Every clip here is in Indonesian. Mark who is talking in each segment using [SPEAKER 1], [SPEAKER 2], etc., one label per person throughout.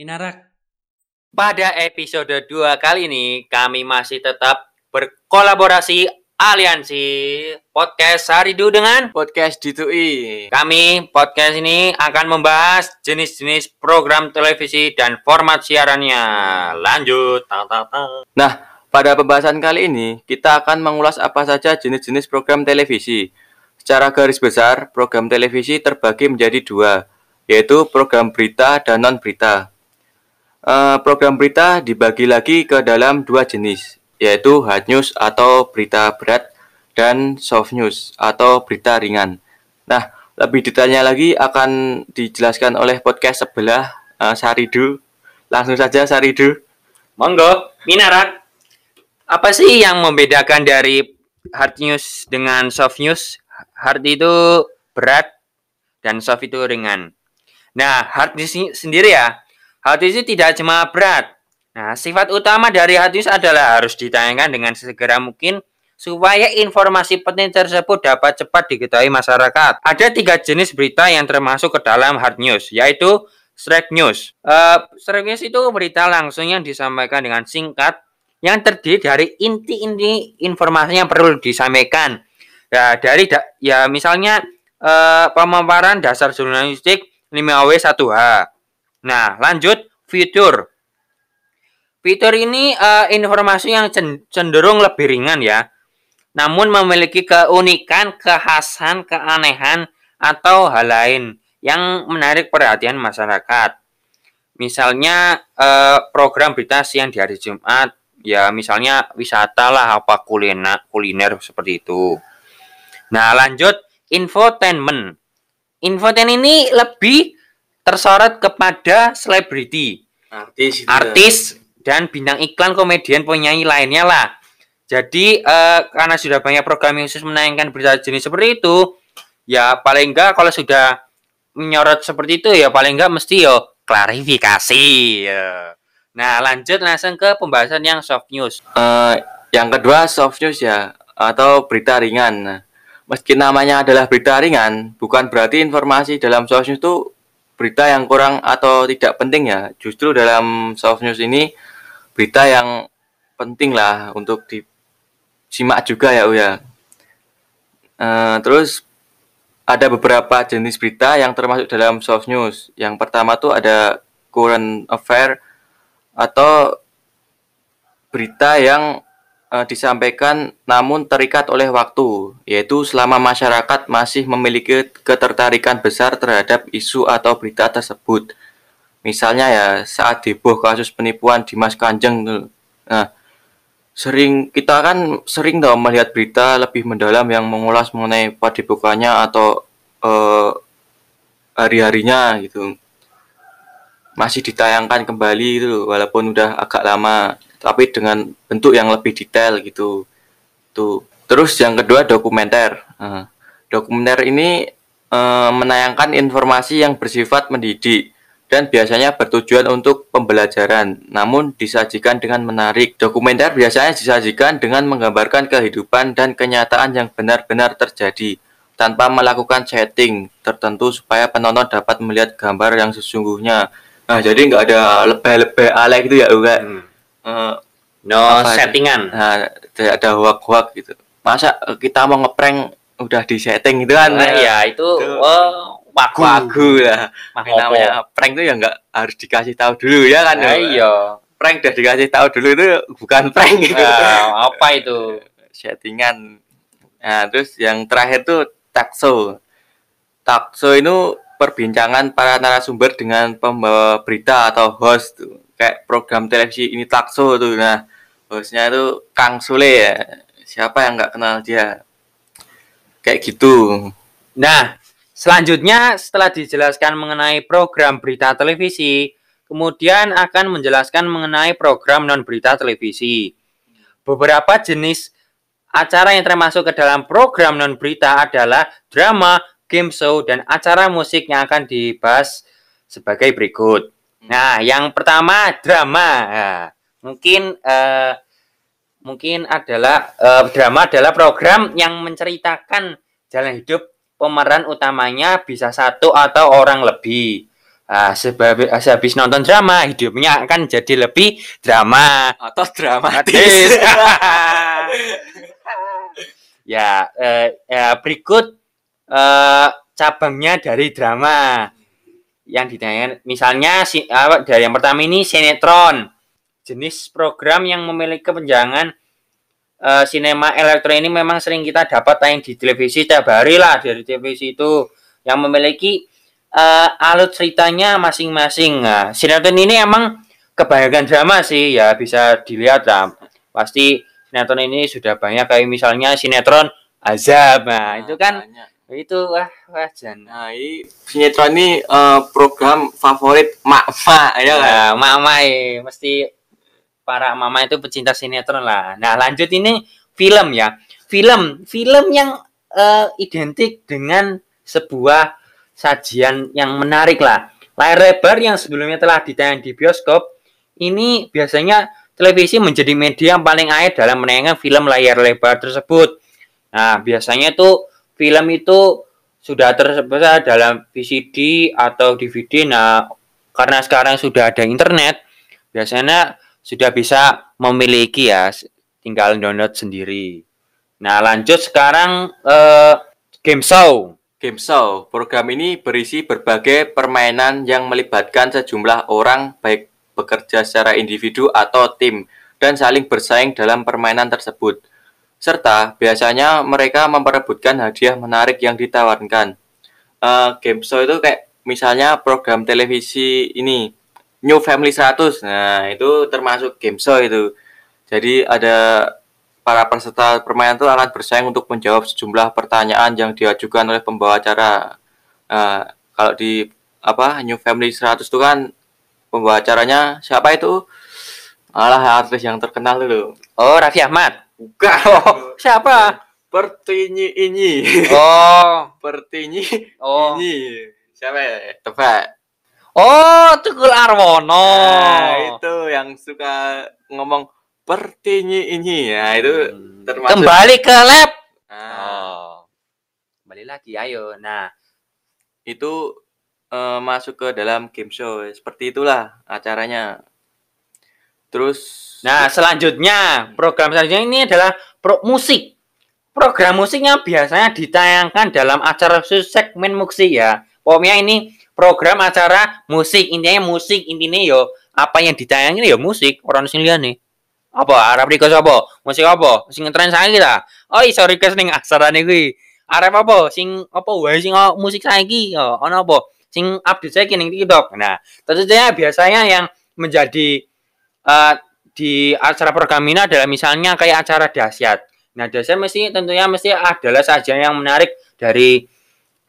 [SPEAKER 1] Pinarak.
[SPEAKER 2] Pada episode 2 kali ini, kami masih tetap berkolaborasi aliansi podcast Saridu dengan
[SPEAKER 3] podcast D2I.
[SPEAKER 2] kami. Podcast ini akan membahas jenis-jenis program televisi dan format siarannya. Lanjut. Tang, tang, tang.
[SPEAKER 3] Nah, pada pembahasan kali ini kita akan mengulas apa saja jenis-jenis program televisi. Secara garis besar, program televisi terbagi menjadi dua, yaitu program berita dan non-berita. Eh, program berita dibagi lagi ke dalam dua jenis, yaitu hard news atau berita berat dan soft news atau berita ringan. Nah, lebih detailnya lagi akan dijelaskan oleh podcast sebelah eh, Saridu. Langsung saja Saridu.
[SPEAKER 2] Monggo, Minarak. Apa sih yang membedakan dari hard news dengan soft news? Hard itu berat dan soft itu ringan. Nah, hard news ini sendiri ya, news itu tidak cuma berat. Nah, sifat utama dari hard news adalah harus ditayangkan dengan sesegera mungkin supaya informasi penting tersebut dapat cepat diketahui masyarakat. Ada tiga jenis berita yang termasuk ke dalam hard news, yaitu straight news. Straight news itu berita langsung yang disampaikan dengan singkat yang terdiri dari inti-inti informasi yang perlu disampaikan. Ya, dari da- ya misalnya eh, pemaparan dasar jurnalistik 5W1H. Nah, lanjut fitur. Fitur ini eh, informasi yang cen- cenderung lebih ringan ya. Namun memiliki keunikan, kekhasan, keanehan atau hal lain yang menarik perhatian masyarakat. Misalnya eh, program berita siang di hari Jumat, ya misalnya wisata lah apa kuliner kuliner seperti itu. Nah, lanjut infotainment. Infotainment ini lebih tersorot kepada selebriti,
[SPEAKER 3] Artis. gitu.
[SPEAKER 2] artis dan bintang iklan komedian penyanyi lainnya lah. Jadi eh, karena sudah banyak program yang khusus menayangkan berita jenis seperti itu, ya paling enggak kalau sudah menyorot seperti itu ya paling enggak mesti yo klarifikasi. ya. Nah lanjut langsung ke pembahasan yang soft news.
[SPEAKER 3] Eh, yang kedua soft news ya atau berita ringan. Nah, Meski namanya adalah berita ringan, bukan berarti informasi dalam soft news itu berita yang kurang atau tidak penting ya. Justru dalam soft news ini berita yang penting lah untuk disimak juga ya Uya. Eh, terus ada beberapa jenis berita yang termasuk dalam soft news. Yang pertama tuh ada current affair atau berita yang eh, disampaikan namun terikat oleh waktu, yaitu selama masyarakat masih memiliki ketertarikan besar terhadap isu atau berita tersebut. Misalnya ya saat heboh kasus penipuan Dimas Kanjeng tuh. Nah, sering kita kan sering dong melihat berita lebih mendalam yang mengulas mengenai padepokannya atau eh, hari-harinya gitu masih ditayangkan kembali itu walaupun udah agak lama tapi dengan bentuk yang lebih detail gitu. Tuh. Terus yang kedua dokumenter. Nah, dokumenter ini eh, menayangkan informasi yang bersifat mendidik dan biasanya bertujuan untuk pembelajaran. Namun disajikan dengan menarik. Dokumenter biasanya disajikan dengan menggambarkan kehidupan dan kenyataan yang benar-benar terjadi tanpa melakukan setting tertentu supaya penonton dapat melihat gambar yang sesungguhnya. Nah, jadi nggak ada lebay-lebay alay gitu ya, enggak. Eh,
[SPEAKER 2] No
[SPEAKER 3] Apa
[SPEAKER 2] settingan.
[SPEAKER 3] tidak ada hoak-hoak gitu. Masa eh, kita mau ngeprank udah di setting gitu kan?
[SPEAKER 2] Nah, ya itu
[SPEAKER 3] Itu.
[SPEAKER 2] oh, wagu.
[SPEAKER 3] Wagu lah. Namanya prank itu ya nggak harus dikasih tahu dulu ya kan?
[SPEAKER 2] Nah, iya.
[SPEAKER 3] Prank udah dikasih tahu dulu itu bukan prank gitu.
[SPEAKER 2] Nah, apa itu?
[SPEAKER 3] Settingan. Nah, terus yang terakhir tuh takso. Takso itu perbincangan para narasumber dengan pembawa berita atau host tuh. Kayak program televisi ini takso tuh. Nah, hostnya itu Kang Sule ya. Siapa yang nggak kenal dia? Kayak gitu.
[SPEAKER 2] Nah, selanjutnya setelah dijelaskan mengenai program berita televisi, kemudian akan menjelaskan mengenai program non berita televisi. Beberapa jenis acara yang termasuk ke dalam program non berita adalah drama, game show, dan acara musik yang akan dibahas sebagai berikut. Nah, yang pertama drama. Nah, mungkin eh, mungkin adalah eh, drama adalah program yang menceritakan jalan hidup pemeran utamanya bisa satu atau orang lebih. Ah, sebab sehabis nonton drama, hidupnya akan jadi lebih drama.
[SPEAKER 3] Atau dramatis.
[SPEAKER 2] Ya, eh, ya berikut eh, cabangnya dari drama yang ditayangkan. Misalnya si, apa, dari yang pertama ini sinetron, jenis program yang memiliki kepanjangan eh, sinema elektro ini memang sering kita dapat tayang di televisi tiap hari lah dari televisi itu yang memiliki eh, alur ceritanya masing-masing. Nah, sinetron ini emang kebanyakan drama sih ya bisa dilihat lah. Pasti sinetron ini sudah banyak kayak misalnya sinetron Azab. Nah, itu kan
[SPEAKER 3] Banyak.
[SPEAKER 2] Itu wah wah jan.
[SPEAKER 3] Nah, ini sinetron ini eh, program favorit mak-mak ya kan?
[SPEAKER 2] Mama eh, mesti para mama itu pecinta sinetron lah. Nah, lanjut ini film ya. Film, film yang eh, identik dengan sebuah sajian yang menarik lah. Layar lebar yang sebelumnya telah ditayang di bioskop, ini biasanya televisi menjadi media yang paling air dalam menayangkan film layar lebar tersebut. Nah, biasanya itu film itu sudah tersebar dalam VCD atau DVD. Nah, karena sekarang sudah ada internet, biasanya sudah bisa memiliki ya, tinggal download sendiri. Nah, lanjut sekarang eh, game show.
[SPEAKER 3] Game Show. Program ini berisi berbagai permainan yang melibatkan sejumlah orang baik bekerja secara individu atau tim dan saling bersaing dalam permainan tersebut. Serta biasanya mereka memperebutkan hadiah menarik yang ditawarkan. Eh, game show itu kayak misalnya program televisi ini New Family 100. Nah, itu termasuk game show itu. Jadi ada para peserta permainan itu akan bersaing untuk menjawab sejumlah pertanyaan yang diajukan oleh pembawa acara. Nah, kalau di apa New Family 100 itu kan pembawa acaranya siapa itu? Alah artis yang terkenal dulu.
[SPEAKER 2] Oh, Raffi Ahmad.
[SPEAKER 3] Bukan.
[SPEAKER 2] Oh, siapa?
[SPEAKER 3] Pertinyi ini.
[SPEAKER 2] Oh,
[SPEAKER 3] Pertinyi
[SPEAKER 2] oh.
[SPEAKER 3] ini. Siapa ya? Tebak.
[SPEAKER 2] Oh, Tukul Arwono.
[SPEAKER 3] Nah, itu yang suka ngomong pertinyi ini. Ya, itu
[SPEAKER 2] Hmm.
[SPEAKER 3] termasuk
[SPEAKER 2] Kembali ke lab.
[SPEAKER 3] Nah,
[SPEAKER 2] Oh. Kembali lagi, ayo. Nah,
[SPEAKER 3] itu eh, masuk ke dalam game show. Seperti itulah acaranya. Terus
[SPEAKER 2] nah selanjutnya program selanjutnya ini adalah pro musik. Program musiknya biasanya ditayangkan dalam acara segmen musik ya. Pokoknya ini program acara musik intinya musik intinya yo apa yang ditayangin ya musik. Orang sing nih. Apa? Arab request apa? Musik apa? Sing ngetren saiki ta? Oh iso request ning asarane kuwi Arab apa? Sing apa wae sing oh, musik saiki? Yo ono apa? Sing update saiki ning TikTok. Nah tentunya biasanya yang menjadi eh, di acara program ini adalah misalnya kayak acara dahsyat. Nah dahsyat mesti tentunya mesti adalah saja yang menarik dari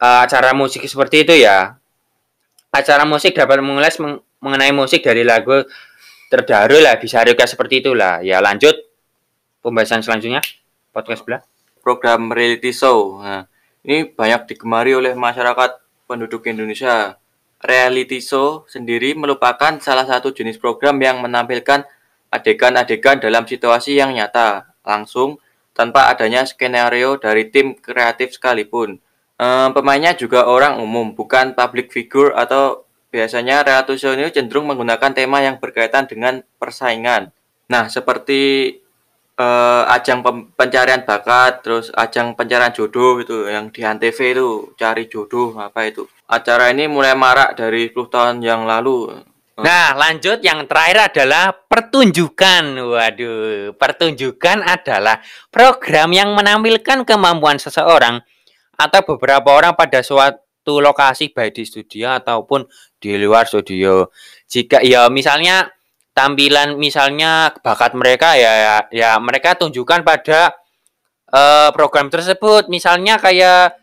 [SPEAKER 2] eh, acara musik seperti itu ya. Acara musik dapat mengulas meng- mengenai musik dari lagu terbaru lah bisa request seperti itulah. Ya lanjut pembahasan selanjutnya. Podcast sebelah.
[SPEAKER 3] Program reality show. Nah, ini banyak digemari oleh masyarakat penduduk Indonesia. Reality show sendiri merupakan salah satu jenis program yang menampilkan adegan-adegan dalam situasi yang nyata, langsung, tanpa adanya skenario dari tim kreatif sekalipun. Eh, pemainnya juga orang umum, bukan public figure atau biasanya reality show ini cenderung menggunakan tema yang berkaitan dengan persaingan. Nah, seperti eh, ajang pencarian bakat, terus ajang pencarian jodoh itu yang di Antv itu cari jodoh apa itu. Acara ini mulai marak dari 10 tahun yang lalu.
[SPEAKER 2] Nah, lanjut yang terakhir adalah pertunjukan. Waduh, pertunjukan adalah program yang menampilkan kemampuan seseorang atau beberapa orang pada suatu lokasi baik di studio ataupun di luar studio. Jika ya misalnya tampilan misalnya bakat mereka ya ya, ya mereka tunjukkan pada eh, program tersebut. Misalnya kayak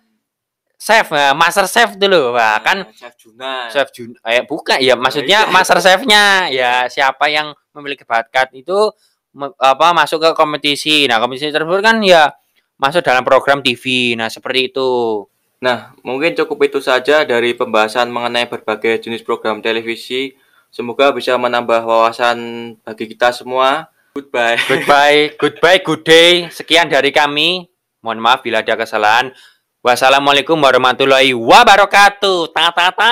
[SPEAKER 2] chef, nah, master chef dulu, Wah, kan
[SPEAKER 3] Chef Juna.
[SPEAKER 2] chef Jun eh bukan ya maksudnya
[SPEAKER 3] iya.
[SPEAKER 2] master chefnya ya siapa yang memiliki bakat itu me- apa masuk ke kompetisi nah kompetisi tersebut kan ya masuk dalam program TV nah seperti itu
[SPEAKER 3] Nah, mungkin cukup itu saja dari pembahasan mengenai berbagai jenis program televisi. Semoga bisa menambah wawasan bagi kita semua. Goodbye.
[SPEAKER 2] goodbye goodbye good day sekian dari kami mohon maaf bila ada kesalahan wassalamualaikum warahmatullahi wabarakatuh. Ta ta ta